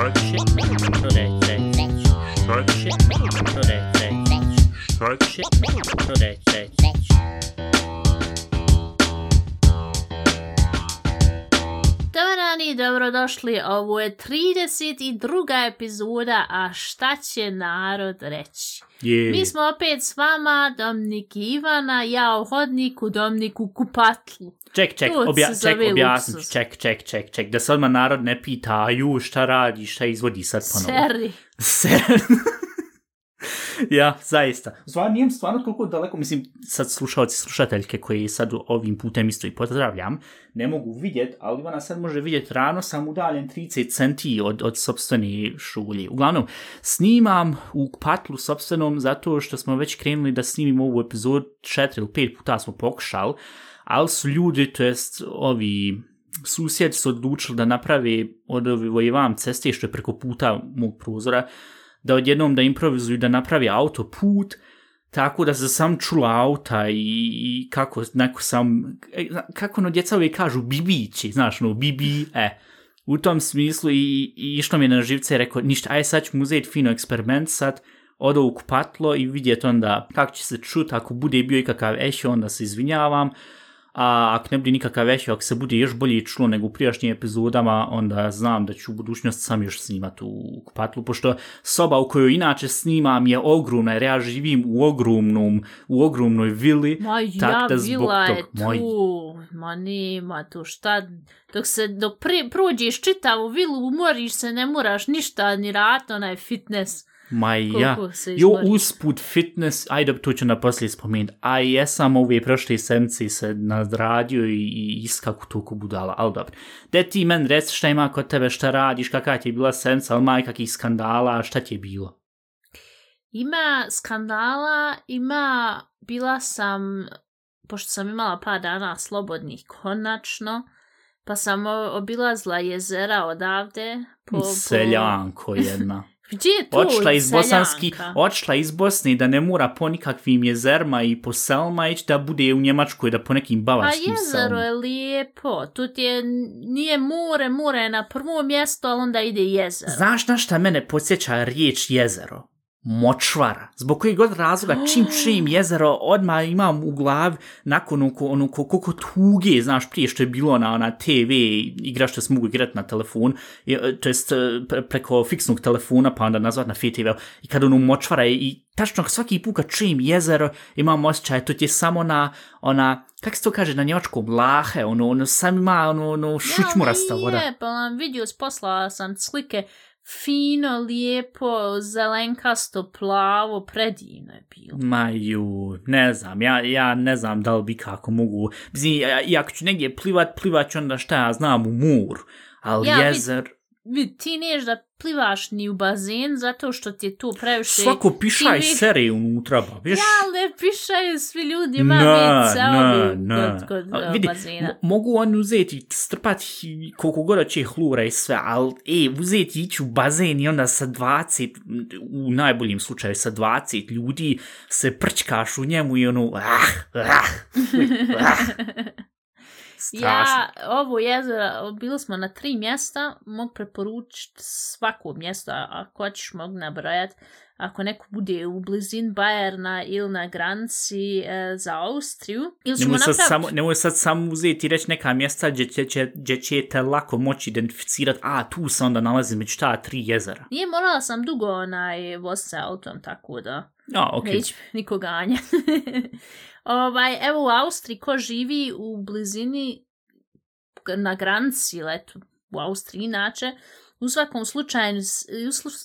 Dobar dan i dobrodošli, ovo je 32. epizoda, a šta će narod reći? Je. Mi smo opet s vama, Dominik i Ivana, ja u hodniku, Dominik u kupatlu. Ček, ček, obja, ček, zove objasni, luksuz. ček, ček, ček, ček, da se odmah narod ne pita, a ju, šta radi, šta izvodi sad ponovo. Seri. Ser. ja, zaista. Stvarno, nijem stvarno toliko daleko, mislim, sad slušalci, slušateljke koji sad ovim putem isto i pozdravljam, ne mogu vidjet, ali Ivana sad može vidjet, rano sam udaljen 30 centi od, od sobstvene šulje. Uglavnom, snimam u patlu sobstvenom zato što smo već krenuli da snimimo ovu epizodu četiri ili pet puta smo pokušali, ali su ljudi, to jest ovi susjedi su odlučili da naprave od ove vam ceste što je preko puta mog prozora, da odjednom da improvizuju da napravi autoput, tako da se sam čula auta i, i kako neko sam, e, kako ono djeca uvijek kažu bibići, znaš, no, bibi, e, u tom smislu i, i išlo mi je na živce i rekao, ništa, aj sad ćemo uzeti fino eksperiment sad, odo u kupatlo i vidjeti onda kako će se čut, ako bude bio ikakav eš, onda se izvinjavam, a ako ne bude nikakav ešo, ako se bude još bolje čulo nego u prijašnjim epizodama, onda znam da ću u budućnosti sam još snimati u kupatlu, pošto soba u kojoj inače snimam je ogromna, jer ja živim u ogromnom, u ogromnoj vili, Ma tak ja, da zbog vila je tog moj- tu, ma nema tu šta, dok se, dok pri, prođeš čitavu vilu, umoriš se, ne moraš ništa, ni rat, onaj fitness. Ma ja, jo usput fitness, ajde to ću na poslije spomenuti, a jesam ove prošle sedmice se nadradio i, i iskaku toliko budala, ali dobro. De ti men reci šta ima kod tebe, šta radiš, kakva ti je bila sedmica, ali ima kakvih skandala, šta ti je bilo? Ima skandala, ima, bila sam, pošto sam imala par dana slobodnih konačno, pa sam obilazla jezera odavde. Po, po... Seljanko jedna. Gdje je tu Odšla iz Bosanski, odšla iz Bosne da ne mora po nikakvim jezerma i po selma ići da bude u Njemačkoj da po nekim Pa bavarskim jezero selma. je lijepo, tu ti je, nije more, more je na prvo mjesto, ali onda ide jezero. Znaš na šta mene podsjeća riječ jezero? Močvara. Zbog kojeg god razloga, čim čujem jezero, odmah imam u glavi nakon ono, ono ko- koliko tuge, znaš, prije što je bilo na, na TV igra što se mogu igrati na telefon, to jest e, pre- preko fiksnog telefona, pa onda nazvat na FTV, i kad ono močvara i, i tačno svaki put kad čujem jezero, imam osjećaj, to ti je samo na, ona, kako se to kaže, na njemačkom, lahe, ono, ono, sam ima, ono, ono, šućmurasta voda. Ja, pa vam vidio, poslala sam slike, fino, lijepo, zelenkasto, plavo, predivno je bilo. Ma ju, ne znam, ja, ja ne znam da li bi kako mogu, mislim, ja, i ako ću negdje plivat, plivat ću onda šta ja znam u moru, ali Ja, jezer, Vid, ti neš da plivaš ni u bazen zato što ti je tu previše... svako pišaj ti vi- sere unutra, ba, viš? Ja, ne pišaju svi ljudi, ima Na, vic, na, na. kod, kod A, vidi, bazena. mo- mogu oni uzeti, strpati koliko god će hlura i sve, ali e, uzeti ići u bazen i onda sa 20, u najboljem slučaju sa 20 ljudi se prčkaš u njemu i ono, ah, ah, ah. Strašno. Ja, ovo jezero, bili smo na tri mjesta, mogu preporučiti svako mjesto, ako hoćeš mogu nabrojati, ako neko bude u blizin Bajerna ili na granici e, za Austriju, ili ćemo Nemoj napraviti... samo, nemoj sad samo uzeti i reći neka mjesta gdje, će, će, gdje ćete lako moći identificirati, a tu se onda nalazi među ta tri jezera. Nije morala sam dugo onaj voz se autom, tako da A, okej. neće niko ganja. ovaj, evo u Austriji, ko živi u blizini na granici, ili eto, u Austriji inače, u svakom slučaju,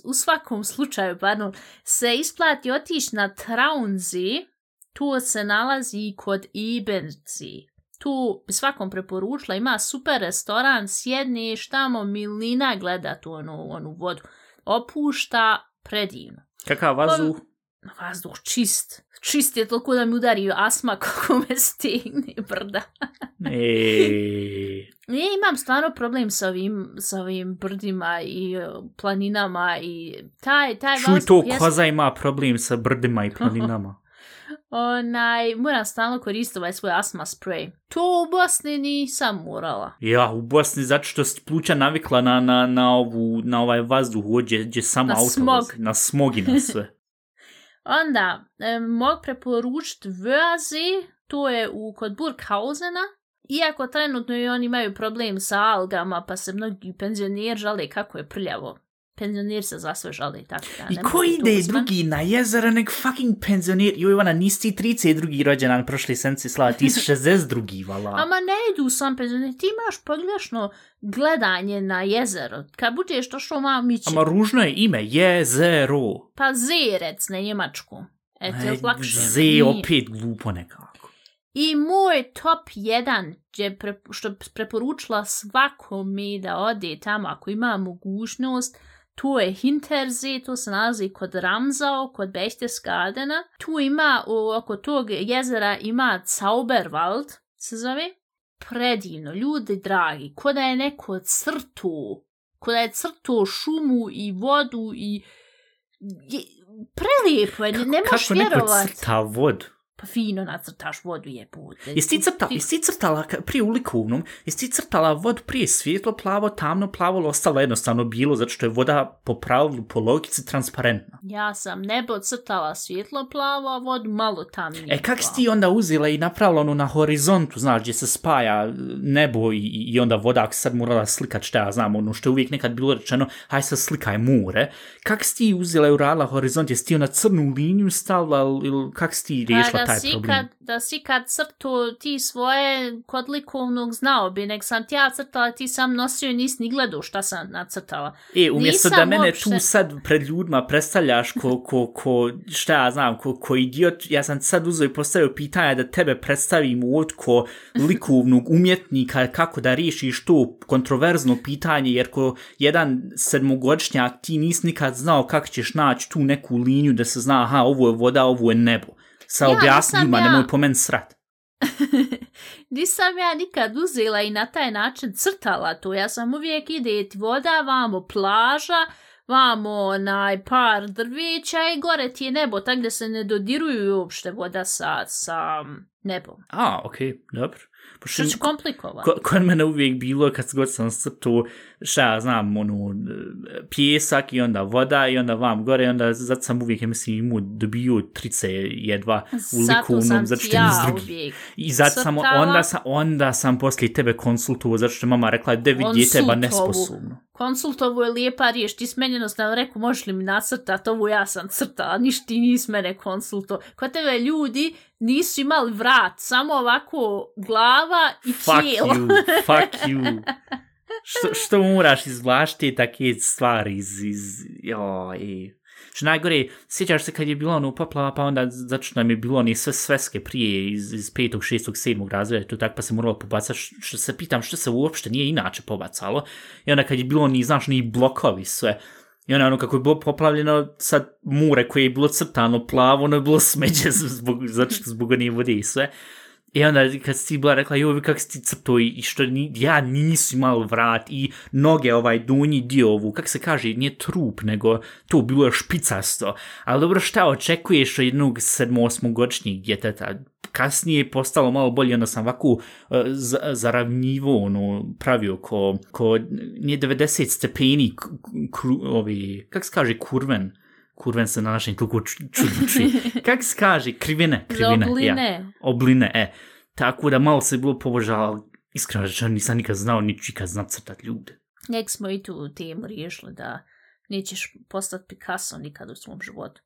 u, svakom slučaju, pardon, se isplati otići na Traunzi, tu se nalazi i kod Ibenzi. Tu bi svakom preporučila, ima super restoran, sjedneš tamo, milina gleda tu onu, onu vodu. Opušta, predivno. Kakav vazduh? Vazduh čist. Čist je toliko da mi udari asma kako me stigne brda. E, Nije, imam stvarno problem sa ovim, sa ovim brdima i uh, planinama i taj, taj čuj to, vazduh jest- koza ima problem sa brdima i planinama. onaj, moram stalno koristiti ovaj svoj asma spray. To u Bosni nisam morala. Ja, u Bosni, zato što si pluća navikla na, na, na, ovu, na ovaj vazduh, gdje, gdje samo Na auto smog. vozi. Na smog i na sve. Onda, e, mogu preporučiti Vözi, to je u, kod Burghausena. Iako trenutno i oni imaju problem sa algama, pa se mnogi penzioneri žale kako je prljavo. Penzioneri se za sve žale, tako da. I ko ide drugi na jezero nek fucking penzionir? Joj, Ivana, nisi ti 32. rođendan prošli senci slava, ti si 62. vala. Ama ne idu sam penzioneri, ti imaš pogrešno gledanje na jezero. Kad budeš to što vam ići, Ama ružno je ime, jezero. pa zerec na njemačku. Eto, je lakše. Z Nije. opet glupo nekako. I moj top 1, gdje pre, što preporučila svakome da ode tamo ako ima mogućnost, to je Hinterzee, to se nalazi kod Ramzau, kod Berchtesgadena. Tu ima, u- oko tog jezera ima Zauberwald, se zove. Predivno, ljudi dragi, ko da je neko crtu, ko da je crtu šumu i vodu i... je, prelijepo je, ne, ne možeš Kako neko crta vodu? Pa fino nacrtaš vodu je put. Jesi ti crtala, jesi ti crtala ka- prije u likovnom, jesi ti crtala vodu prije svjetlo, plavo, tamno, plavo, ostalo jednostavno bilo, zato što je voda po pravilu, po logici transparentna. Ja sam nebo crtala svjetlo plavo, a vodu malo tamnije. E, kak si ti onda uzela i napravila ono na horizontu, znaš, gdje se spaja nebo i, i onda voda, ako sad morala slikat šta ja znam, ono što je uvijek nekad bilo rečeno, haj sad slikaj more. Kak si ti uzela i uradila horizont, jesi ti onda crnu liniju stavila ili kak si ti riješila Pa da taj si problem? kad, da si kad crtu ti svoje kod likovnog znao bi, nek sam ti ja crtala, ti sam nosio i nisi ni gledao šta sam nacrtala. E, umjesto Nisam da mene uopšte- tu sad pred ljudima predstavljaš ko, ko, ko šta ja znam, ko, ko idiot, ja sam sad uzeo i postavio pitanja da tebe predstavim ovdje ko likovnog umjetnika, kako da riješiš to kontroverzno pitanje, jer ko jedan sedmogodišnjak ti nisi nikad znao kako ćeš naći tu neku liniju da se zna, aha, ovo je voda, ovo je nebo. Sa Ja, ljudima, ja- nemoj po meni srat. Nisam ja nikad uzela i na taj način crtala to. Ja sam uvijek ide ti voda, vamo plaža, vamo onaj par drveća i gore ti je nebo, tak da se ne dodiruju uopšte voda sa, sa nebom. A, okej, dobro. Pošto Što će komplikovati? Ko, kod mene uvijek bilo kad god sam crtu, šta ja znam, ono, pjesak i onda voda i onda vam gore i onda zato sam uvijek, ja mislim, imao dobio trice jedva u likovnom, sam zato što ja drugi. I zato sam, onda sam, onda sam poslije tebe konsultovao, zato što je mama rekla da vidi teba Konsultovu. nesposobno. Konsultovo je lijepa riješ, ti s meni jednostavno rekao, možeš li mi nacrtati ovo, ja sam crtala, niš ti nis mene konsulto. Kod tebe ljudi nisu imali vrat, samo ovako glava i Fuck tijelo. you, fuck you. što, što moraš izvlašti takve stvari iz, iz, joj. Što najgore, sjećaš se kad je bilo ono poplava, pa onda zato što nam je bilo ni sve sveske prije iz, iz petog, šestog, sedmog razreda, to tako pa se moralo pobacati, što, se pitam što se uopšte nije inače pobacalo. I onda kad je bilo ni, znaš, ni blokovi sve, I onda ono kako je bilo poplavljeno, sad mure koje je bilo crtano plavo, ono je bilo smeđe zbog, zato što zbog nije vode i sve. I onda kad si bila rekla, joj, kak si ti crto i, što ni, ja nisu imao vrat i noge, ovaj donji dio ovu, kako se kaže, nije trup, nego to bilo je špicasto. Ali dobro, šta očekuješ od jednog sedmo-osmogodišnjeg djeteta? Kasnije je postalo malo bolje, onda sam ovako e, uh, za- zaravnjivo ono, pravio ko, ko nije 90 stepeni kru, ovi, kako se kaže, kurven. Kurven se na našem ču- čudno. Kako se kaže? Krivine. Krivine Ja obline. obline, e. Tako da malo se bilo pobožao, iskreno rečeno nisam nikad znao, ni ikad znat crtat ljude. Nek smo i tu temu riješili da nećeš postati Picasso nikad u svom životu.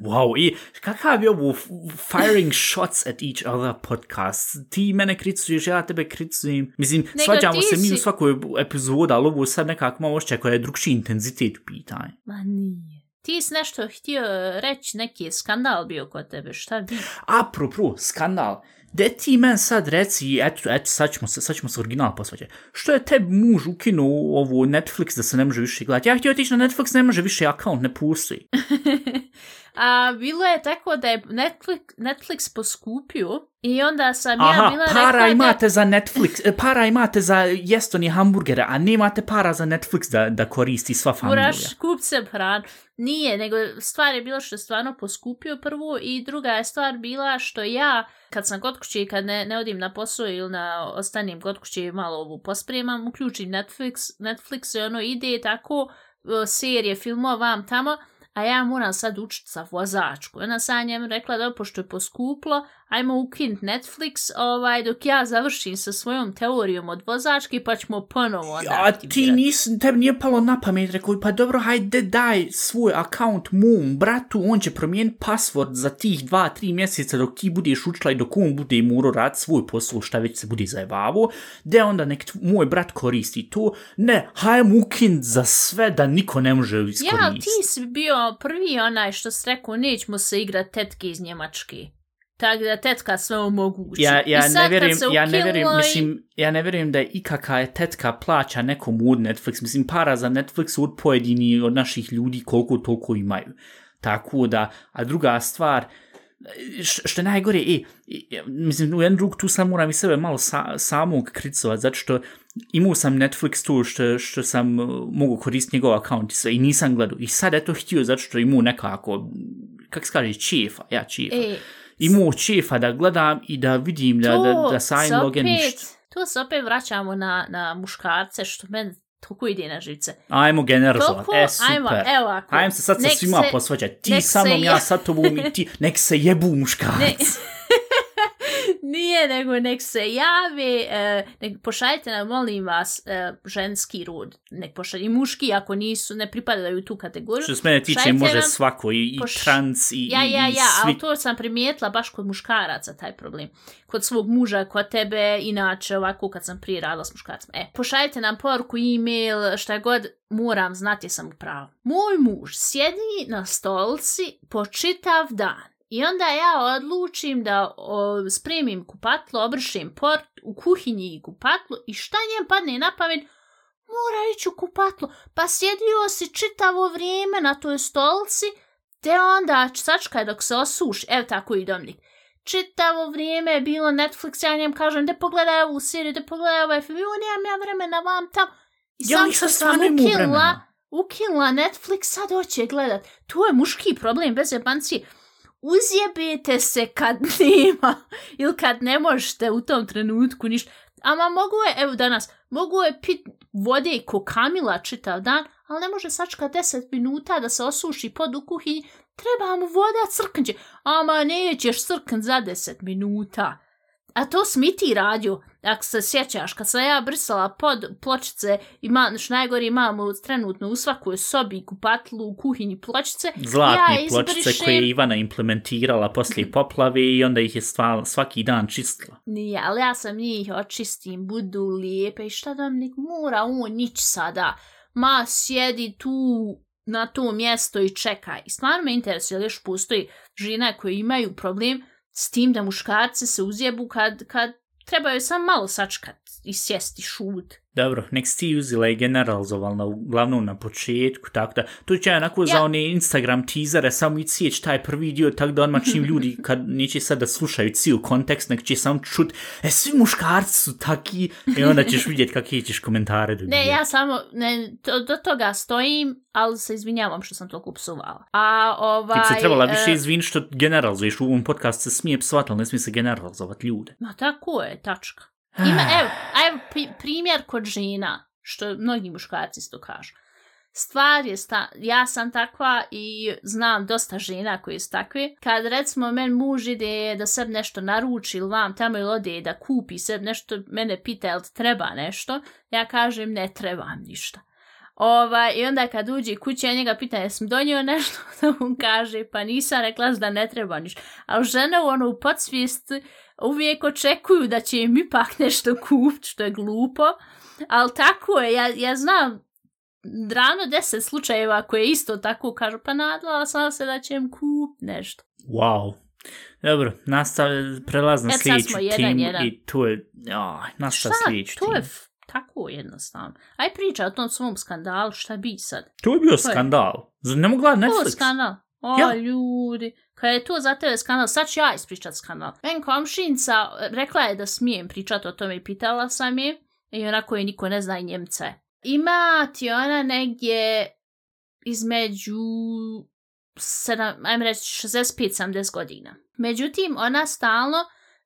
Wow, i kakav je ovo firing shots at each other podcast? Ti mene kricuješ, ja tebe kricujem. Mislim, Nego svađamo se mi u si- svakoj epizodu, ali ovo sad nekako malo ošće koja je drugši intenzitet u. Ma nije. Ti si nešto htio reći, neki je skandal bio kod tebe, šta bi? Apropo, skandal. De ti men sad reci, eto, eto, sad ćemo se, sad ćemo se original posvađati. Što je te muž ukinuo ovo Netflix da se ne može više gledati? Ja htio otići na Netflix, ne može više, account ne postoji. A bilo je tako da je Netflix, Netflix poskupio i onda sam ja Aha, bila para rekla imate za Netflix, e, para imate za jestoni hamburgera, a nemate para za Netflix da, da koristi sva da familija. moraš kup se hranu. Nije, nego stvar je bila što je stvarno poskupio prvo i druga je stvar bila što ja, kad sam kod kuće i kad ne, ne odim na posao ili na ostanim kod kuće i malo ovu pospremam, uključim Netflix, Netflix i ono ide tako e, serije, filmova vam tamo, a ja moram sad učiti sa vozačku. I sa sam njem rekla da pošto je poskuplo, ajmo ukinut Netflix ovaj, dok ja završim sa svojom teorijom od vozačke pa ćemo ponovo onda A ti aktivirati. nis, tebi nije palo na pamet, rekao, pa dobro, hajde daj svoj akaunt mom bratu, on će promijeniti password za tih dva, tri mjeseca dok ti budeš učila i dok on bude morao rad svoj posao, šta već se bude zajebavo, da onda nek moj brat koristi to, ne, hajmo ukinut za sve da niko ne može iskoristiti. Ja, ti si bio prvi onaj što si rekao, nećemo se igrat tetke iz Njemačke. Tako da tetka sve omogući. Ja, ja, I sad ne kad vjerujem, se ja ne vjerujem, i- mislim, ja ne vjerujem da je ikaka je tetka plaća nekom od Netflix, mislim, para za Netflix od pojedini od naših ljudi koliko toliko imaju. Tako da, a druga stvar, što je najgore, e, e, mislim, u jednu ruku tu sam moram i sebe malo sa, samog kricovat, zato što imao sam Netflix tu što, što sam uh, mogu koristiti njegov akaunt i sve, i nisam gledao. I sad je to htio zato što imao nekako, kak se kaže, čefa, ja čefa. E, Imao čefa da gledam i da vidim da, da, da sajim opet- ništa. Tu se opet vraćamo na, na muškarce, što meni toliko ide na živce. Ajmo generalizovat, e super. ajmo, evo ako. Ajmo se sad sa svima se- posvađati. Ti sa mnom, ja ja- sa tobom i ti. Nek se jebu muškarci. Nije, nego nek se jave, e, nek pošaljite nam, molim vas, e, ženski rod. Nek pošalje i muški, ako nisu, ne pripadaju u tu kategoriju. Što se mene tiče, može nam- svako, i, i poš- trans, i, Ja, i, ja, i ja, svi. ali to sam primijetila baš kod muškaraca taj problem. Kod svog muža, kod tebe, inače ovako kad sam prije radila s muškarcima. E, pošaljite nam poruku, e-mail, šta god, moram znati sam u pravu. Moj muž sjedi na stolci po čitav dan. I onda ja odlučim da o, spremim kupatlo, obršim port u kuhinji i kupatlo i šta njem padne na pamet, mora ići u kupatlo. Pa sjedio si čitavo vrijeme na toj stolci, te onda sačkaj dok se osuši. Evo tako i Dominik. Čitavo vrijeme je bilo Netflix, ja njem kažem, da pogledaj ovu seriju, da pogledaj ovaj film, jo, nemam ja vremena vam tam. I Ja sam što sam ukinula, ukinula Netflix, sad hoće gledat. To je muški problem, bez jebancije. Uzjebete se kad nema ili kad ne možete u tom trenutku ništa. Ama mogu je, evo danas, mogu je pit vode ko kamila čitav dan, ali ne može sačka 10 minuta da se osuši pod u kuhinji. Treba mu voda crknđe. Ama nećeš crkn za 10 minuta. A to smiti radio, ako se sjećaš, kad sam ja brisala pod pločice, ima, što najgore imamo trenutno u svakoj sobi kupatlu u kuhinji pločice, Zlatne ja pločice izbrišem- koje je Ivana implementirala poslije poplave i onda ih je stva, svaki dan čistila. Nije, ali ja sam njih očistim, budu lijepe i šta da nek mora on nić sada. Ma, sjedi tu na to mjesto i čekaj. I stvarno me interesuje, ali još postoji žene koje imaju problem s tim da muškarci se uzjebu kad, kad trebaju sam malo sačkat i sjesti šut. Dobro, nek si ti uzela i generalizovala uglavnom na početku, tako da, to će onako za Ja. one Instagram teasere samo i cijeć taj prvi dio, tako da odmah čim ljudi, kad neće sad da slušaju cijel kontekst, nek će samo čut, e, svi muškarci su taki, i onda ćeš vidjeti kakve ćeš komentare dobiti. Ne, ja samo, ne, to, do toga stojim, ali se izvinjavam što sam toliko psuvala. A ovaj... Ti se trebala e, više izviniti što generalizuješ, u ovom podcastu se smije psovati, ali ne smije se generalizovati ljude. Ma tako je, tačka. Ima, evo, a evo pri- primjer kod žena, što mnogi muškarci isto kažu. Stvar je, sta, ja sam takva i znam dosta žena koji su takve. Kad recimo men muž ide da sebi nešto naruči ili vam tamo ili ode da kupi sebi nešto, mene pita jel ti treba nešto, ja kažem ne trebam ništa. Ovaj, I onda kad uđe kuće, ja njega pita jesam donio nešto, da mu kaže pa nisam rekla da ne treba ništa. Ali žene u ono u podsvijesti uvijek očekuju da će im ipak nešto kupiti, što je glupo. Ali tako je, ja, ja znam rano deset slučajeva koje isto tako kažu, pa nadala sam se da će im kup nešto. Wow. Dobro, nastav, prelaz na E, sljedeću smo jedan, i to je, oh, nastav Šta? sljedeću To je tako jednostavno. Aj priča o tom svom skandalu, šta bi sad? To je bio je- skandal. Zar ne mogu gledati Netflix. Netflix? skandal. O, Ja. ljudi, kad je to za tebe skandal, sad ću ja ispričat skandal. Men komšinca e, rekla je da smijem pričat o tome i pitala sam je, i onako je niko ne zna i Njemca. Ima ti ona negdje između 7, ajmo reći 65-70 godina. Međutim, ona stalno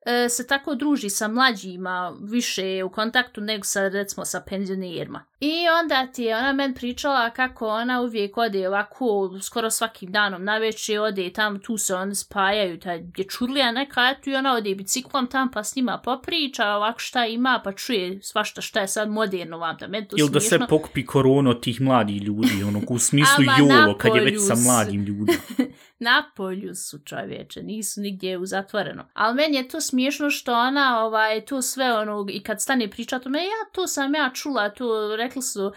e, se tako druži sa mlađima, više je u kontaktu nego sa, recimo, sa penzionerima. I onda ti je ona men pričala kako ona uvijek ode ovako, skoro svakim danom na večer ode tam, tu se oni spajaju, taj je čurlija neka, eto i ona ode biciklom tam pa s njima popriča, ovako šta ima, pa čuje svašta šta je sad moderno vam da, meni to Ili da se pokupi korona od tih mladih ljudi, ono, u smislu jolo, kad je već sa mladim ljudima. na polju su čovječe, nisu nigdje u zatvoreno. Ali meni je to smiješno što ona, ovaj, to sve ono, i kad stane priča to me, ja to sam ja čula, to rekli su, uh,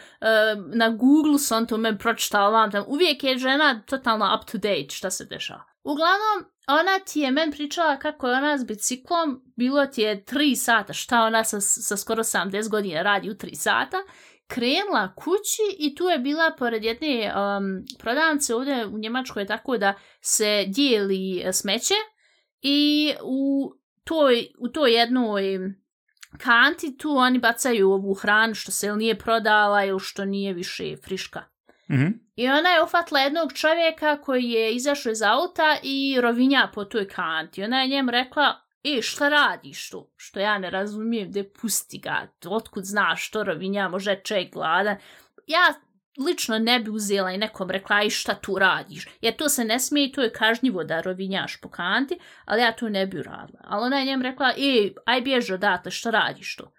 na Google sam to men pročitala vam tam, uvijek je žena totalno up to date šta se dešava. Uglavnom, ona ti je men pričala kako je ona s biciklom, bilo ti je 3 sata, šta ona sa, sa skoro 70 godina radi u 3 sata, krenula kući i tu je bila pored jedne um, prodavnice ovdje u Njemačkoj je tako da se dijeli e, smeće i u toj, u toj jednoj kanti tu oni bacaju ovu hranu što se ili nije prodala ili što nije više friška. Mhm. I ona je ufatla jednog čovjeka koji je izašao iz auta i rovinja po toj kanti. Ona je njemu rekla, e, šta radiš tu? Što ja ne razumijem, gdje pusti ga, otkud znaš što rovinja, može čovjek gladan. Ja lično ne bi uzela i nekom rekla, aj šta tu radiš? Jer to se ne smije i to je kažnjivo da rovinjaš po kanti, ali ja to ne bi uradila. Ali ona je njemu rekla, e, aj bježi odatle, šta radiš tu?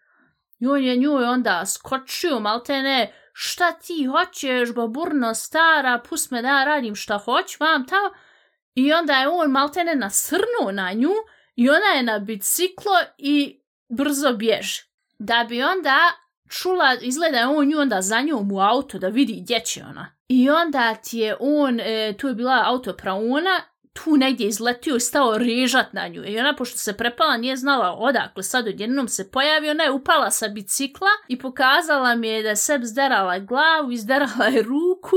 I on je njoj onda skočio, malte ne, šta ti hoćeš, baburno stara, pust me da radim šta hoću, vam tamo. I onda je on maltene nasrnuo na nju i ona je na biciklo i brzo bježi. Da bi onda čula, izgleda je on nju onda za njom u auto da vidi gdje će ona. I onda ti je on, e, tu je bila autopraona, tu negdje izletio i stao režat na nju. I ona, pošto se prepala, nije znala odakle sad odjednom se pojavi, ona je upala sa bicikla i pokazala mi je da je sebi zderala glavu, izderala je ruku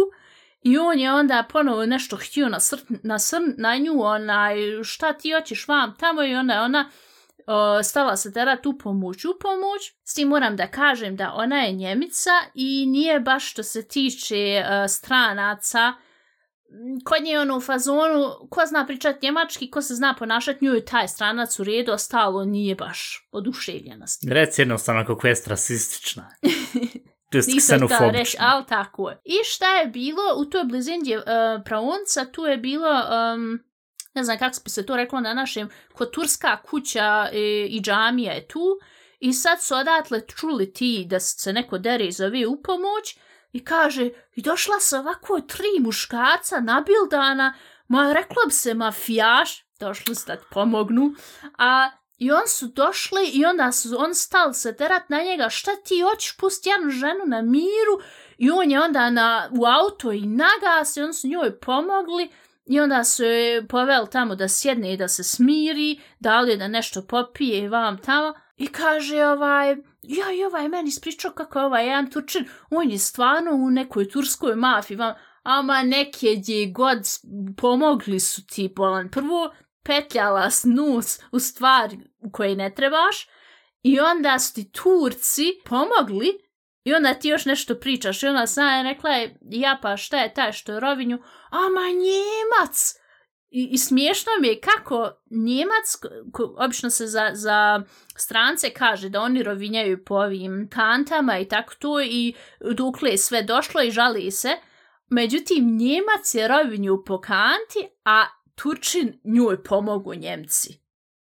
i on je onda ponovo nešto htio nasrt, nasrn na nju, onaj, šta ti hoćeš vam tamo i ona, ona o, stala se terat u pomoć, u pomoć. S tim moram da kažem da ona je njemica i nije baš što se tiče e, stranaca, kod nje je ono u fazonu, ko zna pričat njemački, ko se zna ponašat nju taj stranac u redu, ostalo nije baš oduševljena s. Reci jednostavno kako je rasistična. Nisam htjela reći, ali tako je. I šta je bilo, u toj blizini uh, praunca, tu je bilo, um, ne znam kako bi se to reklo na našem, kod turska kuća e, i džamija je tu, i sad su odatle čuli ti da se neko dere i zove u pomoć, i kaže, i došla se ovako tri muškarca nabildana, ma rekla bi se mafijaš, došli su da pomognu, a i on su došli i onda su on stal se terat na njega, šta ti hoćeš pusti jednu ženu na miru? I on je onda na, u auto i nagas i on su njoj pomogli i onda su je poveli tamo da sjedne i da se smiri, dali je da nešto popije i vam tamo. I kaže ovaj, ja i ovaj meni ispričao kako je ovaj jedan Turčin, on je stvarno u nekoj turskoj mafiji, vam, ama neke gdje god pomogli su ti bolan. Prvo, petljala nus u stvari koje ne trebaš i onda su ti Turci pomogli i onda ti još nešto pričaš i onda sam je rekla je, ja pa šta je taj što je rovinju, ama Njemac! I, I smiješno mi je kako Njemac, ko- obično se za, za strance kaže da oni rovinjaju po ovim kantama i tako to i dokle je sve došlo i žali se, međutim Njemac je rovinju po kanti, a Turčin njoj pomogu Njemci.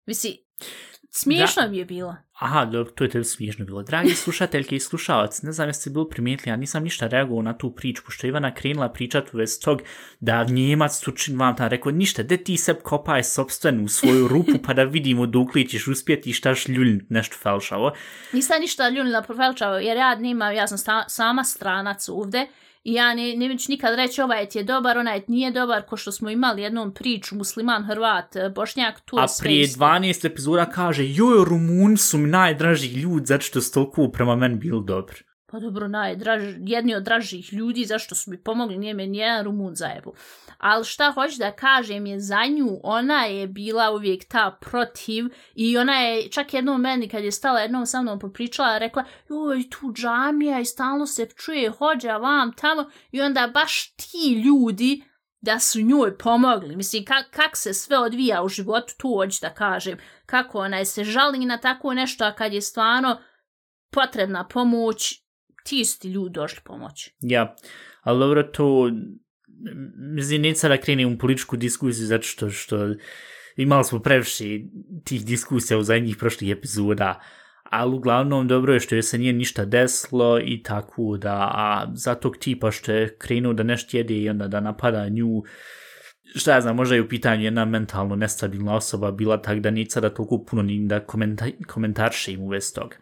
Misli, smiješno da. mi je bilo. Aha, dobro, to je tebi smiješno bilo. Dragi slušateljke i slušalci, ne znam jeste bili primijetili, ja nisam ništa reagovao na tu priču, pošto je Ivana krenula pričat u vez tog da Njemac Turčin vam tam rekao, ništa, de ti se kopaj sobstvenu svoju rupu pa da vidimo dok li ćeš uspjeti i šta šljuljnit nešto falšavo. Nisam ništa ljunila profilčavo, jer ja nemam, ja sam sta, sama stranac ovde i ja ne, ne ću nikad reći ovaj ti je dobar, onaj ti nije dobar, ko što smo imali jednom priču, musliman, hrvat, bošnjak, tu A prije isto. 12 epizoda kaže, joj, Rumun su mi najdraži ljudi, zato što su toliko prema meni bili dobri. Pa dobro, najdraž, jedni od dražih ljudi, zašto su mi pomogli, nije me nijedan Rumun zajebu. Ali šta hoću da kažem je za nju, ona je bila uvijek ta protiv i ona je čak jednom meni kad je stala jednom sa mnom popričala, rekla, joj, tu džamija i stalno se čuje hođa vam tamo i onda baš ti ljudi da su njoj pomogli. Mislim, kak, kak se sve odvija u životu, tu hoću da kažem. Kako ona je se žali na tako nešto, a kad je stvarno potrebna pomoć, ti isti ljudi došli pomoći. Ja, ali dobro to, mislim, neće sada kreni u političku diskusiju, zato što, što imali smo previše tih diskusija u zadnjih prošlih epizoda, ali uglavnom dobro je što je se nije ništa desilo i tako da, a za tog tipa što je krenuo da nešto jede i onda da napada nju, šta ja znam, možda je u pitanju jedna mentalno nestabilna osoba bila tak da nije sada toliko puno ni da komentar, komentarše im u vez toga.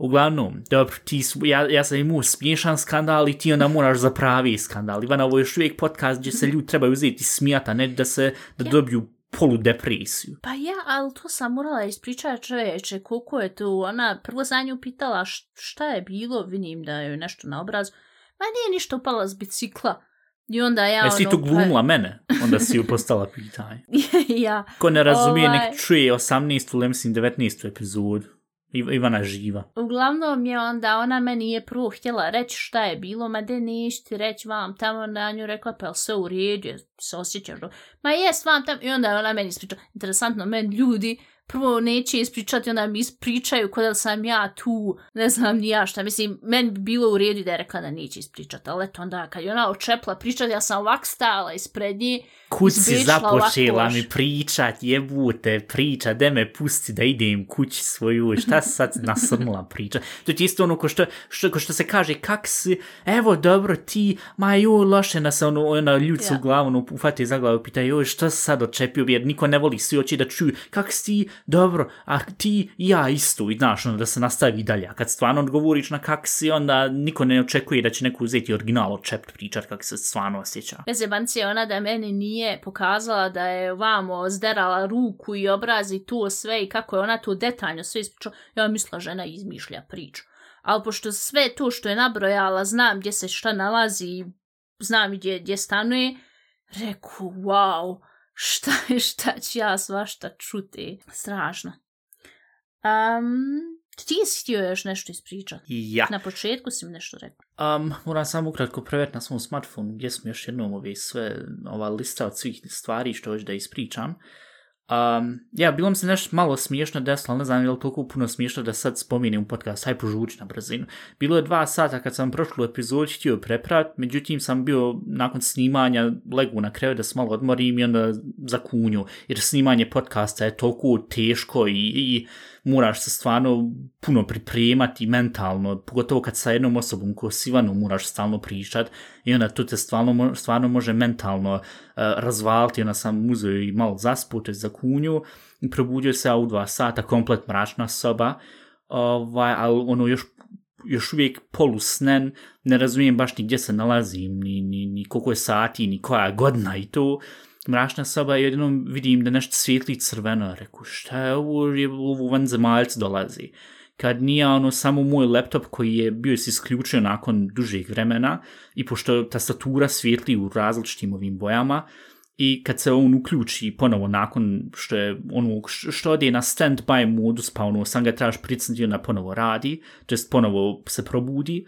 Uglavnom, dobro, ti, ja, ja sam imao smiješan skandal i ti onda moraš za pravi skandal. Ivana, ovo je još uvijek podcast gdje se ljudi trebaju uzeti smijata, ne da se da ja. dobiju polu depresiju. Pa ja, ali to sam morala ispričati čoveče, koliko je to, ona prvo za nju pitala šta je bilo, vidim da je nešto na obrazu, ma nije ništa upala s bicikla. I onda ja Jesi ono... Tu glumila pa... mene? Onda si ju postala pitanje. ja. Ko ne razumije, ovaj... nek čuje 18. ili mislim 19. epizodu. Ivana živa. Uglavnom je onda ona meni je prvo htjela reći šta je bilo, ma de ništa, reći vam tamo na nju rekla, pa se u redu, se osjećaš do... Ma jes vam tamo, i onda ona meni ispričala. Interesantno, meni ljudi prvo neće ispričati, onda mi ispričaju kod da sam ja tu, ne znam ni ja šta. Mislim, meni bi bilo u redu da je rekla da neće ispričati, ali eto onda kad je ona očepla pričati, ja sam ovak stala ispred nje. Kuć si započela mi pričat, jebute, priča, de me pusti da idem kući svoju, šta si sad nasrnula priča. To je isto ono ko što, što, ko što se kaže, kak si, evo dobro ti, ma joj, loše nas ono, ono ljudcu ja. u glavu, ono, ufati za glavu, pita, joj, što si sad očepio, jer niko ne voli svi oči da čuju, kak si, dobro, a ti i ja isto, i znaš, onda da se nastavi dalje. A kad stvarno odgovoriš na kak si, onda niko ne očekuje da će neko uzeti original očept pričat kak se stvarno osjeća. Bez jebanci je ona da meni nije pokazala da je vamo zderala ruku i obrazi to sve i kako je ona to detaljno sve ispričala. Ja mislila žena izmišlja priču. Ali pošto sve to što je nabrojala, znam gdje se šta nalazi, znam gdje, gdje stanuje, reku, wow, šta je, šta ću ja svašta čuti. Strašno. Um, ti si htio još nešto ispričati? Ja. Na početku si mi nešto rekao. Um, moram samo ukratko prevet na svom smartfonu gdje smo još jednom ove sve, ova lista od svih stvari što hoću da ispričam. Um, ja, bilo mi se nešto malo smiješno desilo, ne znam je li toliko puno smiješno da sad spominjem u podcast, haj požući na brzinu. Bilo je dva sata kad sam prošlu epizod htio preprat, međutim sam bio nakon snimanja legu na krevet da se malo odmorim i onda zakunju, jer snimanje podcasta je toliko teško i, i moraš se stvarno puno pripremati mentalno, pogotovo kad sa jednom osobom ko s Ivanom moraš stalno pričat i onda to te stvarno, stvarno može mentalno uh, razvaliti, onda sam uzeo i malo zaspute za kunju i probudio se u dva sata, komplet mračna soba, ovaj, ali ono još još uvijek polusnen, ne razumijem baš ni gdje se nalazim, ni, ni, ni koliko je sati, ni koja godina i to, mračna soba i jednom vidim da nešto svijetli crveno. Reku, šta je ovo, je ovo vanzemaljc dolazi. Kad nije ono samo moj laptop koji je bio se isključio nakon dužeg vremena i pošto tastatura svijetli u različitim ovim bojama i kad se on uključi ponovo nakon što je ono što ode na stand-by modus pa ono sam ga trebaš pricnuti na ponovo radi, to jest ponovo se probudi,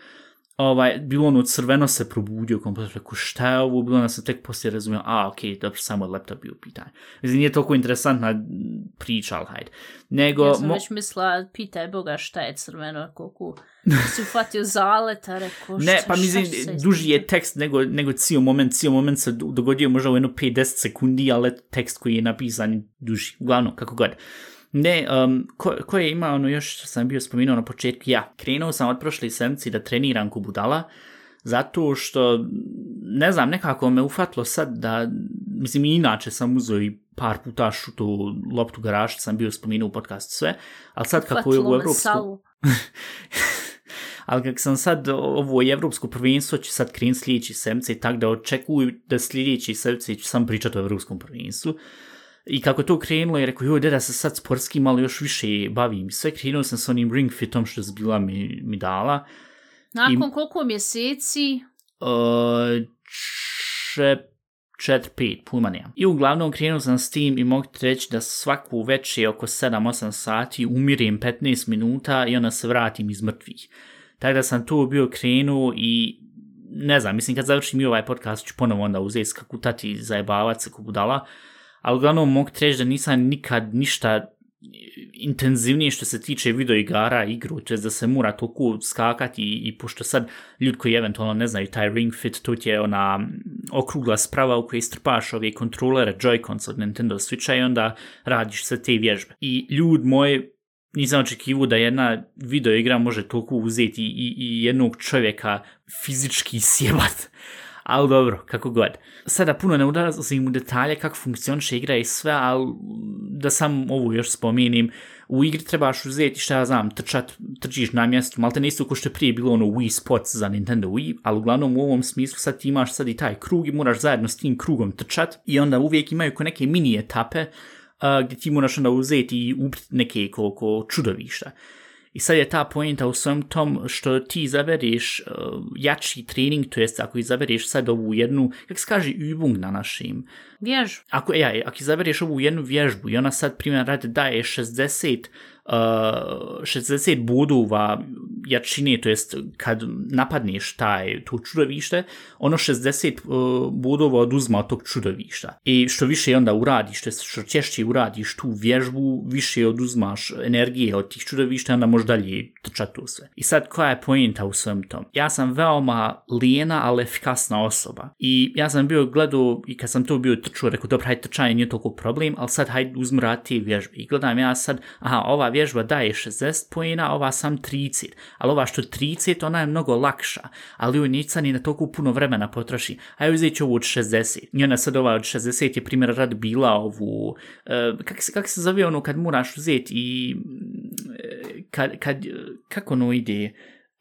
ovaj, bilo ono crveno se probudio, kompletno rekao šta je ovo, bilo ono se tek poslije razumio, a ok, dobro, samo laptop bio pitanje. Mislim, nije toliko interesantna priča, ali hajde. Nego, ja sam mo... već mislila, pitaj Boga šta je crveno, koliko si ufatio zaleta, rekao šta, Ne, pa mislim, duži je tekst nego, nego cijel moment, cijel moment se dogodio možda u jedno 5-10 sekundi, ali tekst koji je napisan duži, uglavnom, kako god. Ne, um, ko, ko je imao ono još što sam bio spomenuo na početku, ja, krenuo sam od prošle sedmice da treniram ko budala, zato što, ne znam, nekako me ufatlo sad da, mislim, inače sam uzeo i par puta šutu loptu garaž, sam bio spomenuo u podcastu sve, ali sad kako je u Evropsku... ali kako sam sad ovo evropsko prvenstvo, ću sad krenuti sljedeći semce i tako da očekuju da sljedeći semce ću sam pričati o evropskom prvenstvu. I kako je to krenulo, je rekao, joj, da se sad sportskim, ali još više bavim. Sve krenuo sam s onim ring fitom što je zbila mi, mi dala. Nakon koliko mjeseci? Uh, če, četiri, pet, pojma nemam. I uglavnom krenuo sam s tim i mogu ti reći da svaku večer oko 7-8 sati umirim 15 minuta i onda se vratim iz mrtvih. Tako da sam tu bio krenuo i ne znam, mislim kad završim i ovaj podcast ću ponovo onda uzeti skakutati zajebavac se budala, ali uglavnom mogu treći da nisam nikad ništa intenzivnije što se tiče video igara igru, to je da se mora toliko skakati i, i pošto sad ljudi koji eventualno ne znaju taj Ring Fit, to je ona okrugla sprava u kojoj strpaš ove kontrolere Joy-Cons od Nintendo Switcha i onda radiš sve te vježbe. I ljud moj, nisam očekivu da jedna video igra može toliko uzeti i, i jednog čovjeka fizički sjebat ali dobro, kako god. Sada puno ne udalazim u detalje kako funkcioniše igra i sve, ali da sam ovu još spominim, u igri trebaš uzeti šta ja znam, trčat, trčiš na mjestu, malo te ne isto ko što je prije bilo ono Wii Spots za Nintendo Wii, ali uglavnom u ovom smislu sad ti imaš sad i taj krug i moraš zajedno s tim krugom trčat i onda uvijek imaju ko neke mini etape uh, gdje ti moraš onda uzeti i ubiti neke ko, ko čudovišta. I sad je ta pojenta u svem tom što ti izabereš uh, jači trening, to jest ako izabereš sad ovu jednu, kako se kaže, übung na našim. Vježbu. Ako, ja, ako izabereš ovu jednu vježbu i ona sad primjer radi daje 60 uh, 60 bodova jačine, to jest kad napadneš taj, to čudovište, ono 60 uh, bodova oduzma od tog čudovišta. I što više onda uradiš, što češće uradiš tu vježbu, više oduzmaš energije od tih čudovišta, onda možeš dalje trčati to sve. I sad koja je pojenta u svem tom? Ja sam veoma lijena, ali efikasna osoba. I ja sam bio gledao, i kad sam to bio trčao, rekao, dobro, hajde trčanje, nije toliko problem, ali sad hajde uzmrati vježbe. I gledam ja sad, aha, ova vježba daje 60 pojena, ova sam 30. Ali ova što 30, ona je mnogo lakša. Ali u nica ni na toliko puno vremena potroši. A joj uzeti ovu od 60. I ona sad ova od 60 je primjer rad bila ovu... e, kak, se, kak se zove ono kad moraš uzeti i... e, kad, kad, e, kako ono ide...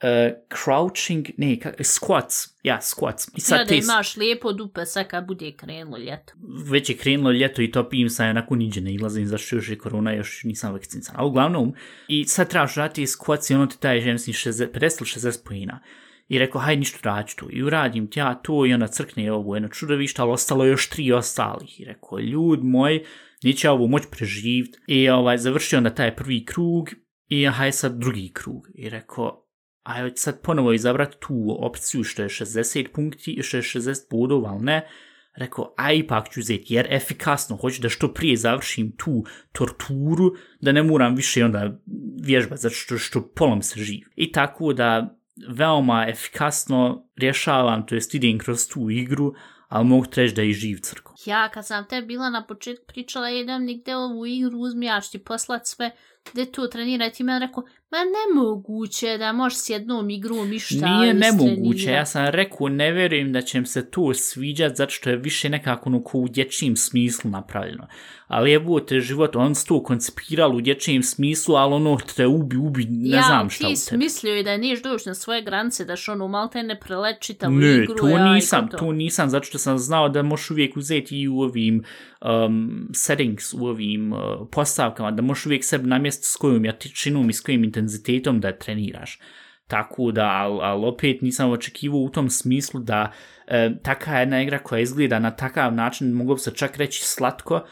Uh, crouching, ne, ka, squats, ja, squats. I sad ja, da imaš lijepo dupe sad kad bude krenulo ljeto. Već je krenulo ljeto i to pijem sa onako niđe ne izlazim, zašto još je korona, još nisam vakcinican. A uglavnom, i sad trebaš raditi squats i ono ti daje, žem si 50 60 pojina. I rekao, hajde ništa radit tu. I uradim ti ja to i ona crkne ovo jedno čudovište, ali ostalo još tri ostalih. I rekao, ljud moj, neće ovo moć preživit. I ovaj, završio onda taj prvi krug i hajde sad drugi krug. I rekao, ajde sad ponovo izabrati tu opciju što je 60 punkti, što je 60 bodova, ali ne, rekao, a ipak ću uzeti, jer efikasno, hoću da što prije završim tu torturu, da ne moram više onda vježbati, zato što, što polom se živ. I tako da veoma efikasno rješavam, to jest idem kroz tu igru, ali mogu treći da je živ crko. Ja, kad sam te bila na početku pričala, jedan nigde ovu igru uzmi, ja ću ti poslat sve, gde tu trenirati, me rekao, Ma nemoguće da možeš s jednom igrom i šta Nije nemoguće, ja sam rekao, ne verujem da će im se to sviđat, zato što je više nekako ono u dječjim smislu napravljeno. Ali je te život, on se to koncipiralo u dječjim smislu, ali ono te ubi, ubi, ne ja, znam šta u tebi. Ja, ti mislio je da neš doći na svoje granice, da što ono malo te ne preleči tamo igru. Ne, to ja, nisam, to. to nisam, zato što sam znao da možeš uvijek uzeti i u ovim um, settings, u ovim uh, postavkama, da možeš uvijek sebi namjestiti s kojom jatičinom i s kojim intenzitetom da treniraš. Tako da, ali al opet nisam očekivao u tom smislu da e, taka jedna igra koja izgleda na takav način, mogu se čak reći slatko,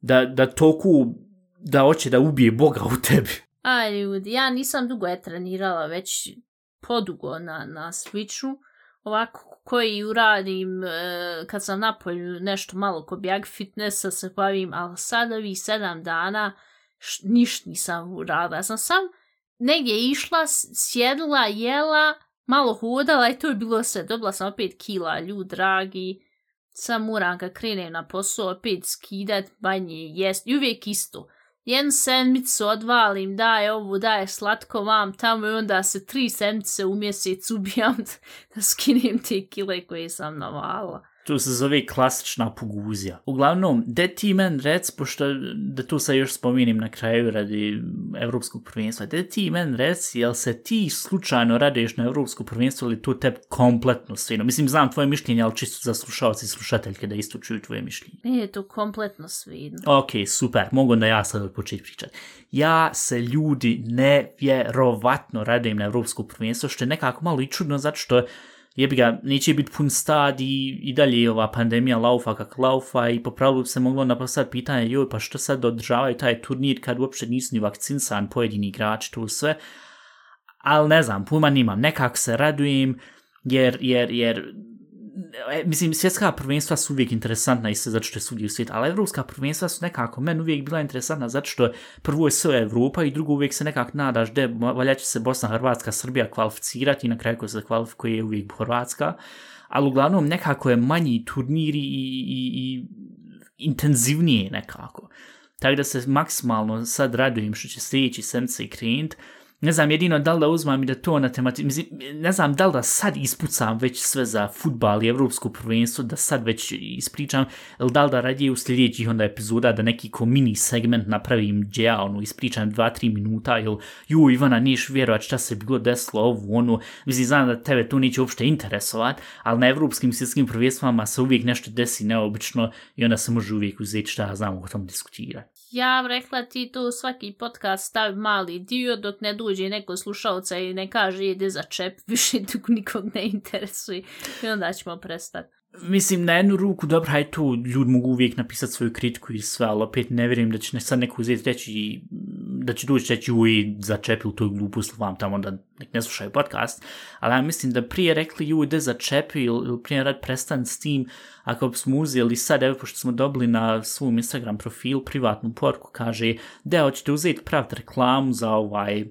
da, da toku da hoće da ubije Boga u tebi. A ljudi, ja nisam dugo je trenirala, već podugo na, na Switchu. Ovako koji uradim e, kad sam napolju nešto malo ko bjag fitnessa se bavim, ali sada vi sedam dana ništa nisam uradila. Ja sam sam negdje išla, sjedla, jela, malo hodala i to je bilo sve. Dobila sam opet kila, ljud dragi. Sam moram kad krenem na posao opet skidat, banje, jest. I uvijek isto. Jednu sedmicu odvalim, daje ovu, daje slatko vam tamo i onda se tri sedmice u mjesec ubijam da skinem te kile koje sam navala. To se zove klasična poguzija. Uglavnom, da ti men rec, pošto da tu sad još spominim na kraju radi evropskog prvenstva, da ti men rec, jel se ti slučajno radiš na evropsko prvenstvo ili to te kompletno svino? Mislim, znam tvoje mišljenje, ali čisto za slušalci i slušateljke da isto čuju tvoje mišljenje. Nije to kompletno svino. Ok, super, mogu da ja sad početi pričati. Ja se ljudi nevjerovatno radim na evropsko prvenstvo, što je nekako malo i čudno, zato što jebi ga, neće biti pun stad i, i dalje ova pandemija laufa kak laufa i po pravilu se moglo napostaviti pitanje, joj, pa što sad održavaju taj turnir kad uopšte nisu ni vakcinsan pojedini igrači, to sve. Ali ne znam, pojma nimam, nekako se radujem, jer, jer, jer E, mislim, svjetska prvenstva su uvijek interesantna i sve zato što je svugdje u svijetu, ali evropska prvenstva su nekako men uvijek bila interesantna zato što prvo je sve Evropa i drugo uvijek se nekako nadaš da valja će se Bosna, Hrvatska, Srbija kvalificirati i na kraju ko se kvalifikuje je uvijek Hrvatska, ali uglavnom nekako je manji turniri i, i, i intenzivnije nekako. Tako da se maksimalno sad radujem što će sljedeći i krenuti, ne znam jedino da li da uzmam i da to na temati, mislim, ne znam da li da sad ispucam već sve za futbal i evropsko prvenstvo, da sad već ispričam, ili da li da radije u sljedećih onda epizoda da neki ko mini segment napravim gdje ja ono ispričam 2-3 minuta, ili ju Ivana niš vjerovat šta se bilo desilo ovu, ono, mislim, znam da tebe to neće uopšte interesovat, ali na evropskim svjetskim prvenstvama se uvijek nešto desi neobično i onda se može uvijek uzeti šta znam o tom diskutirati ja rekla ti to svaki podcast stavi mali dio dok ne duđe neko slušalca i ne kaže ide za čep, više dok nikog ne interesuje i onda ćemo prestati. Mislim, na jednu ruku, dobro, hajde tu, ljudi mogu uvijek napisati svoju kritiku i sve, ali opet ne vjerujem da će ne sad neko uzeti reći, da će doći reći, uj, začepili tu glupost vam tamo da nek ne slušaju podcast, ali ja mislim da prije rekli, uj, da začepi ili prije rad prestan s tim, ako smo uzeli sad, evo, pošto smo dobili na svom Instagram profil privatnu porku, kaže, da, hoćete uzeti praviti reklamu za ovaj,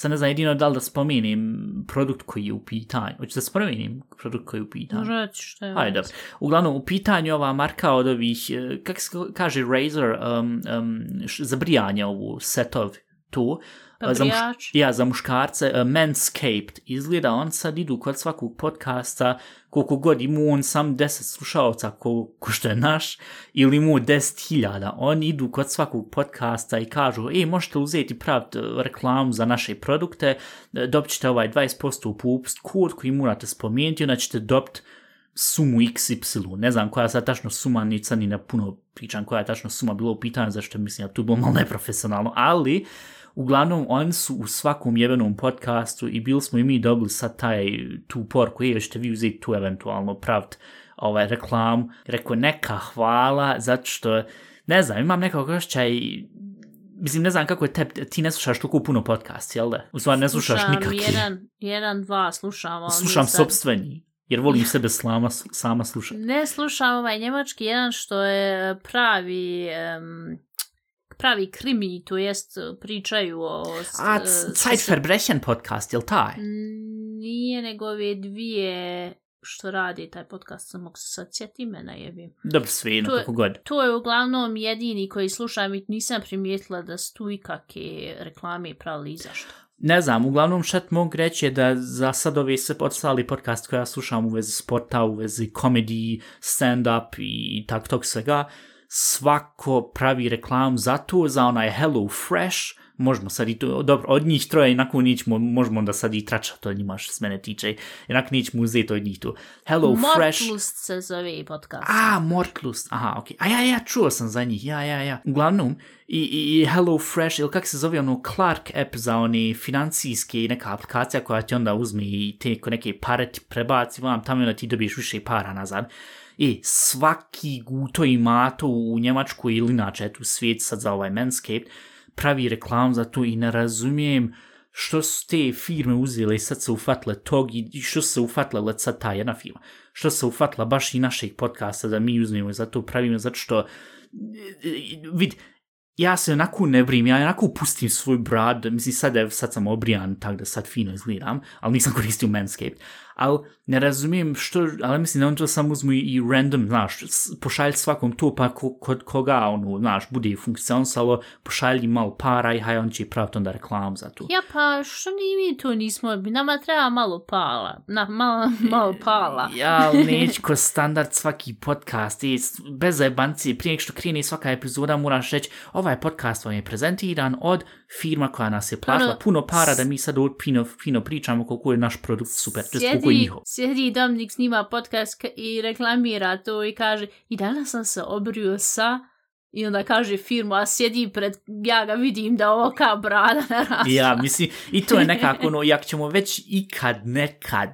sad ne znam jedino da li da spomenim produkt koji je u pitanju. Hoću da spomenim produkt koji je u pitanju? Reći što je. Ajde, dobro. Uglavnom, u pitanju ova marka od ovih, eh, kako se kaže, Razer, um, um, za brijanje ovu setov tu, Pa za, muš, ja, za muškarce, uh, Manscaped, izgleda on sad idu kod svakog podcasta, koliko god ima on sam 10 slušalca ko, ko što je naš, ili ima 10.000, oni idu kod svakog podcasta i kažu, ej, možete uzeti praviti reklamu za naše produkte, e, dobit ćete ovaj 20% u popust kod koji morate spomenuti, onda ćete dobiti sumu XY, ne znam koja je sad tačno suma, ni sad ni na puno pričam koja je tačno suma bilo u pitanju, zašto mislim da tu bilo malo neprofesionalno, ali uglavnom oni su u svakom jebenom podcastu i bili smo i mi dobili sad taj tu porku, je, ćete vi uzeti tu eventualno pravit ovaj reklam, rekao neka hvala, zato što, ne znam, imam nekog osjećaj, mislim, ne znam kako je te, ti ne slušaš toliko puno podcast, jel da? U stvari ne slušaš Slušam nikakvi. Jedan, jedan, dva slušam. ali Slušam nisam- sobstveni, jer volim sebe slama, sama slušati. Ne slušam ovaj njemački jedan što je pravi... em, pravi krimi, to jest pričaju o... A, e, Zeitverbrechen podcast, jel taj? Nije nego ove dvije što radi taj podcast, samo se sad sjeti imena jebim. Dobro, sve, je- kako god. To je uglavnom jedini koji slušam i nisam primijetila da su tu ikake reklame pravili i zašto. Ne znam, uglavnom šta ti mogu reći je da za sad ove sve ostali podcast koje ja slušam u vezi sporta, u vezi komediji, stand-up i tak tog svega, svako pravi reklam za to, za onaj Hello Fresh, možemo sad i to, dobro, od njih troje, inako nićemo, možemo onda sad i tračati od njima što se mene tiče, inako nećemo uzeti od njih to. Hello Fresh. Mortlust se zove podcast. A, Mortlust, aha, okej. A ja, ja, čuo sam za njih, ja, ja, ja. Uglavnom, i, i, i Hello Fresh, ili kak se zove ono Clark app za one financijske i neka aplikacija koja ti onda uzme i te neke pare ti prebaci vam, tamo i onda ti dobiješ više para nazad. I svaki guto i mato u Njemačkoj ili inače eto, svijet sad za ovaj Manscaped pravi reklam za to i ne razumijem što su te firme uzele i sad se ufatile tog i što se ufatile let sad ta jedna firma. Što se ufatila baš i našeg podcasta da mi uzmemo i za to pravimo, zato što vid, ja se onako ne brim, ja onako pustim svoj brad, mislim sad, sad sam obrijan, tako da sad fino izgledam, ali nisam koristio Manscaped, ali ne razumijem što, ali mislim da on to samo uzmu i random, znaš, pošalj svakom to, pa ko, kod koga, ono, znaš, bude funkcionisalo, pošalji malo para i haj, on će praviti onda reklam za to. Ja pa što ni mi to nismo, nama treba malo pala, na, malo, malo pala. Ja, neću ko standard svaki podcast, i bez zajebanci, prije što krene svaka epizoda, moraš reći, ovaj podcast vam je prezentiran od firma koja nas je platila Ono, puno para da mi sad fino, fino pričamo koliko je naš produkt super, just Sjedi, njihov. sjedi Dominik snima podcast ka- i reklamira to i kaže i danas sam se obrio sa i onda kaže firmu, a sjedi pred, ja ga vidim da ovo kao brada narasla. Ja, mislim, i to je nekako ono, jak ćemo već ikad nekad,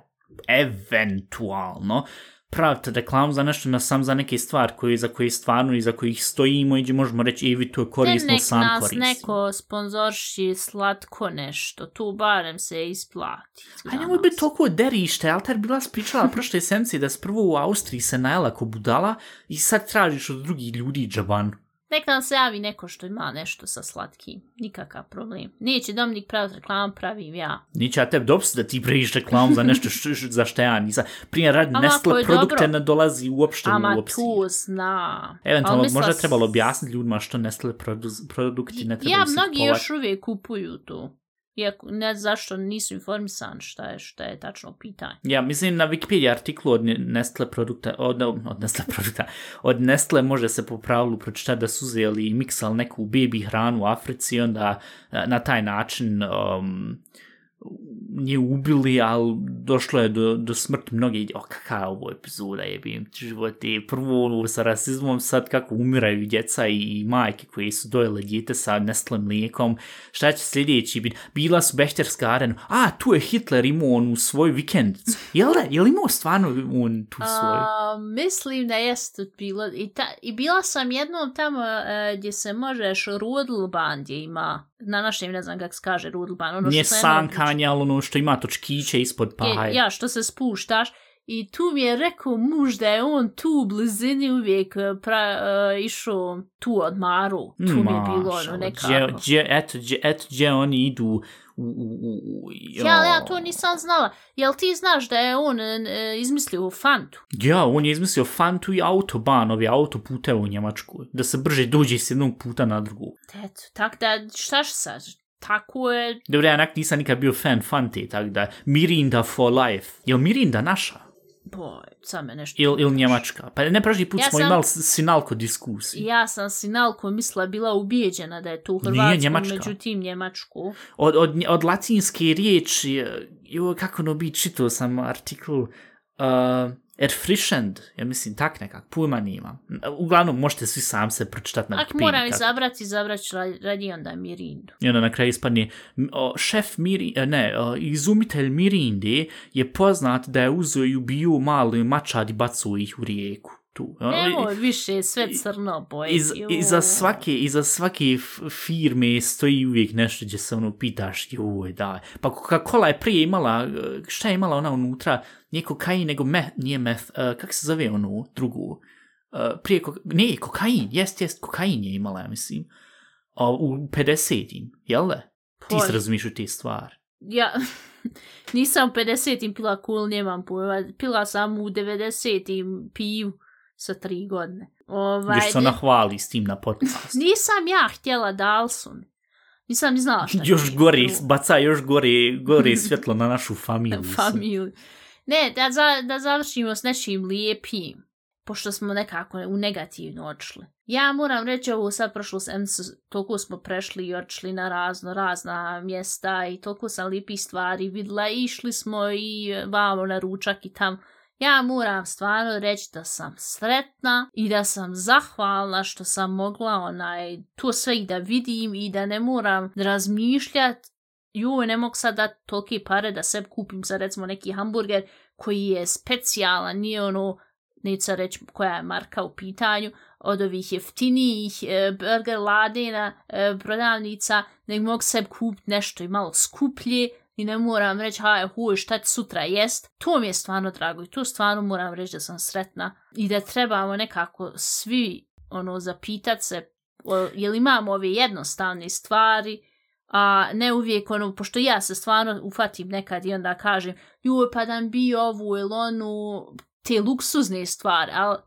eventualno, praviti reklamu za nešto na sam za neke stvari koje, za koje stvarno i za kojih stojimo i gdje možemo reći, evi, to je korisno, Ne sam nas korisno. neko sponzorši slatko nešto, tu barem se isplati. A nemoj biti toliko derište, Alter bila spričala prošle senci da s prvo u Austriji se najela ko budala i sad tražiš od drugih ljudi džaban. Nek nam se javi neko što ima nešto sa slatkim. Nikakav problem. Neće Dominik praviti reklamu, pravim ja. Neće ja tebi dopustiti da ti praviš reklamu za nešto š, š, za šta ja nisam. Primjer, Ama ako Nestle produkte dobro. ne dolazi uopšte Ama u opciji. tu zna. Eventualno, mislila možda trebalo objasniti ljudima što Nestle produ- produkti ne trebaju Ja, se mnogi kupovati. još uvijek kupuju to. Iako ne zašto nisu informisan šta je, šta je tačno pitanje. Ja, mislim na Wikipedia artiklu od Nestle produkta, od, od Nestle produkta, od Nestle može se po pravilu pročitati da su uzeli i miksali neku baby hranu u Africi i onda eh, na taj način um, nje ubili, ali došlo je do, do smrti mnogi, o kakva ovo epizoda je bim životi, prvo ovo sa rasizmom, sad kako umiraju djeca i, i majke koje su dojele djete sa Nestle mlijekom, šta će sljedeći biti, bila su Bešterska arena, a tu je Hitler imao onu svoju vikendicu, jel da, jel imao stvarno on tu svoju? A, mislim da jeste bilo. I, ta, I bila sam jednom tamo e, gdje se možeš Rudelband gdje ima. Na našem ne znam kako se kaže Rudelband. Ono Nije što se jednom- sankanje, ali ono što ima točkiće ispod pa Je, ja, što se spuštaš. I tu mi je rekao muž da je on tu u blizini uvijek e, pra, uh, išao tu odmaru. Tu mi je bilo ono nekako. Gdje, gdje, eto, gdje, eto, gdje oni idu u... u, u, Ja, ja to nisam znala. Jel ti znaš da je on e, izmislio Fantu? Ja, on je izmislio Fantu i autoban, ovi autopute u Njemačkoj, da se brže dođe s jednog puta na drugu. Eto, tak da, štaš sad? Tako je... Dobro, ja nisam nikad bio fan Fante, tako da Mirinda for life. Jel Mirinda naša? Boj, sad me nešto... Il, il Njemačka? Pa ne prošli put Ja smo sam- imali sinalko diskusiju. Ja sam sinalko mislila bila ubijeđena da je to u Nije Hrvatsku, Njemačka. međutim Njemačku. Od, od, od latinske riječi, eh, jo, kako ono bi, čitao sam artikl, uh, erfrischend, ja mislim tak nekak, pojma nimam. Uglavnom, možete svi sam se pročitati na Ako Wikipediji moram kako- izabrati, izabrat ću ra- radi onda Mirindu. I onda na kraju ispadne, o, šef Miri, e, ne, o, izumitelj Mirinde je poznat da je uzeo i ubio malu mačad i bacuo ih u rijeku. Tu. O, Nemoj više sve crno boje. Iz, iza svake, iza svake firme stoji uvijek nešto gdje se ono pitaš, joj, da. Pa Coca-Cola je prije imala, e, šta je imala ona unutra, nije kokain, nego meth, nije meth, uh, kako se zove onu drugu? Uh, prije, ko, ne, kokain, jest, jest, kokain je imala, ja mislim, uh, u 50-im, jel da? Ti se razumiješ u te stvari. Ja, nisam u 50-im pila cool, nemam pojma. Pila sam u 90-im piju sa tri godine. Ovaj, Gdje se ona hvali s tim na podcast. Nisam ja htjela Dalsun. Nisam ni znala šta još je. gore, baca još gore, gore svjetlo na našu familiju. familiju. Ne, da, za, da završimo s nečim lijepim, pošto smo nekako u negativno odšli. Ja moram reći ovo sad prošlo sedmicu, toliko smo prešli i odšli na razno razna mjesta i toliko sam lijepih stvari vidjela i išli smo i vamo na ručak i tam. Ja moram stvarno reći da sam sretna i da sam zahvalna što sam mogla onaj, to sve i da vidim i da ne moram razmišljati joj, ne mogu sad dati tolike pare da sebi kupim za recimo neki hamburger koji je specijalan, nije ono, neću reći koja je marka u pitanju, od ovih jeftinijih e, burger ladena, e, prodavnica, nego mogu sebi kupiti nešto i malo skuplje i ne moram reći, haj, huj, šta ti sutra jest. To mi je stvarno drago i to stvarno moram reći da sam sretna i da trebamo nekako svi ono zapitat se o, jel imamo ove jednostavne stvari a ne uvijek ono, pošto ja se stvarno ufatim nekad i onda kažem, joj pa dan bi ovu ili onu, te luksuzne stvari, ali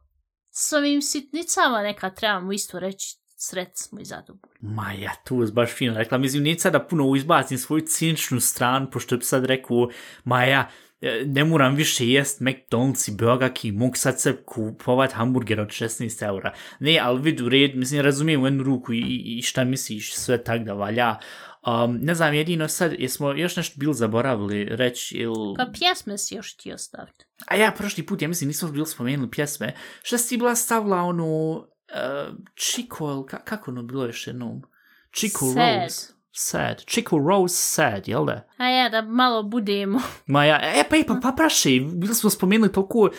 s ovim sitnicama nekad trebamo isto reći, sret smo i zadovoljni. Ma ja, tu je baš fino rekla. Mislim, neće sada puno izbacim svoju ciničnu stranu, pošto bi sad rekao, ma ja, e, ne moram više jest McDonald's i Burger King, mogu sad se kupovat hamburger od 16 eura. Ne, ali vidu red, mislim, razumijem u jednu ruku i, i šta misliš, sve tak da valja. Um, ne znam, jedino sad, jesmo još nešto bili zaboravili reći ili... Pa pjesme si još ti ostaviti. A ja, prošli put, ja mislim, nismo bili spomenuli pjesme. Šta si bila stavila onu... Uh, Chico, ka, kako ono bilo još jednom? Chico Sad. Rose. Sad. Chico Rose Sad, jel da? A ja, da malo budemo. Ma ja, e pa, e, pa, pa praši, bili smo spomenuli toliko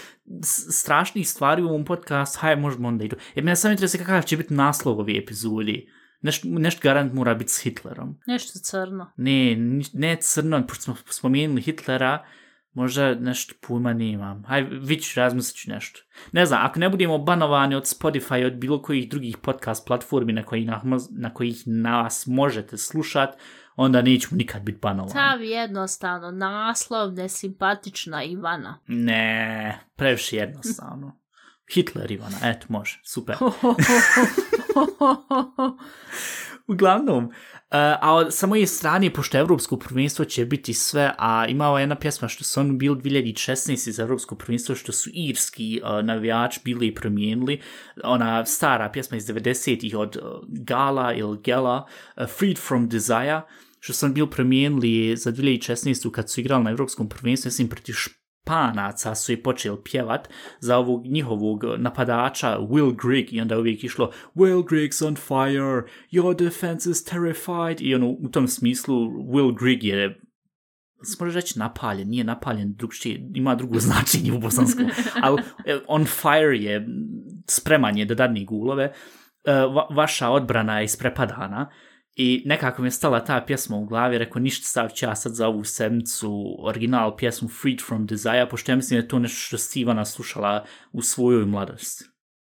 strašnih stvari u ovom podcastu, haj, možemo onda idu. Jer mene samo interesuje kakav će biti naslov ovi epizodi. Nešto nešto garant mora biti s Hitlerom. Nešto crno. Ne, ne crno, pošto smo spomenuli Hitlera, možda nešto pojma nemam. Haj, vi ću razmislit ću nešto. Ne znam, ako ne budemo banovani od Spotify, od bilo kojih drugih podcast platformi na kojih, nas, na kojih nas možete slušat, onda nećemo nikad biti banovani. Stavi jednostavno naslov nesimpatična Ivana. Ne, previše jednostavno. Hitler Ivana, eto, može, super. Uglavnom, uh, a od, sa moje strane, pošto Evropsko prvenstvo će biti sve, a imala jedna pjesma što su oni bili 2016 za Evropsko prvenstvo, što su irski e, uh, navijač bili i promijenili, ona stara pjesma iz 90-ih od uh, Gala ili Gela, uh, Freed from Desire, što sam bil bili promijenili za 2016 kad su igrali na Evropskom prvenstvu, mislim, protiv panaca su i počeli pjevat za ovog njihovog napadača Will Grigg i onda je uvijek išlo Will Grigg's on fire, your defense is terrified. I ono u tom smislu Will Grigg je se može reći napaljen, nije napaljen, drugčije, ima drugo značenje u bosanskom, ali e, on fire je spreman je da dadni gulove, e, va, vaša odbrana je isprepadana i nekako mi je stala ta pjesma u glavi, rekao ništa stavit ću ja sad za ovu sedmicu original pjesmu Freed from Desire, pošto ja mislim da je to nešto što Stivana slušala u svojoj mladosti.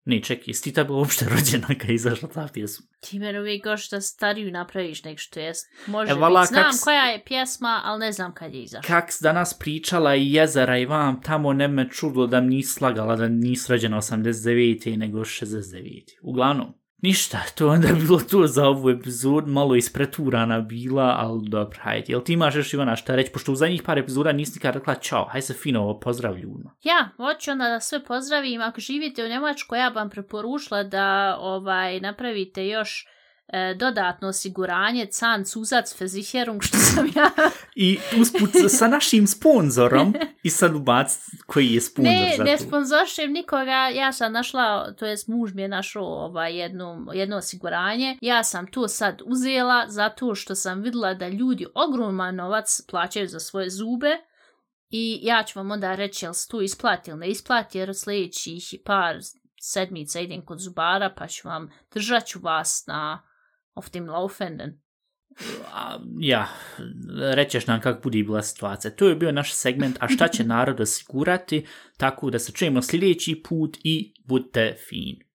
Ne, čekaj, jesi ti ta bila uopšte rođena kad je izašla ta pjesma? Ti mene uvijek još da stariju napraviš nek što jest. Može E, vala, biti. Znam kak s- koja je pjesma, ali ne znam kad je izašla. Kak danas pričala i jezera i vam tamo ne me čudo da mi nisi slagala da nisi rođena 89. nego 69. Uglavnom, ništa, to je onda bilo to za ovu epizod, malo ispreturana bila, ali dobro, hajde. Jel ti imaš još Ivana šta reći, pošto u zadnjih par epizoda nisi nikad rekla čao, hajde se fino pozdrav ljudima. Ono. Ja, hoću onda da sve pozdravim. Ako živite u Njemačkoj, ja bi vam preporučila da ovaj napravite još e, dodatno osiguranje Can Cuzac Versicherung, što sam ja... I usput sa našim sponzorom i sad ubac koji je sponzor ne, za ne to. sponzoršem nikoga, ja sam našla, to jest muž mi je našao ovaj, jedno, jedno osiguranje. Ja sam to sad uzela zato što sam vidjela da ljudi ogroman novac plaćaju za svoje zube i ja ću vam onda reći jel se to isplati ili ne isplati jer sljedećih par sedmica idem kod zubara pa ću vam, držat ću vas na of tim laufenden. Ja, rećeš nam kako bude bila situacija. To je bio naš segment, a šta će narod osigurati, tako da se čujemo sljedeći put i budite fini.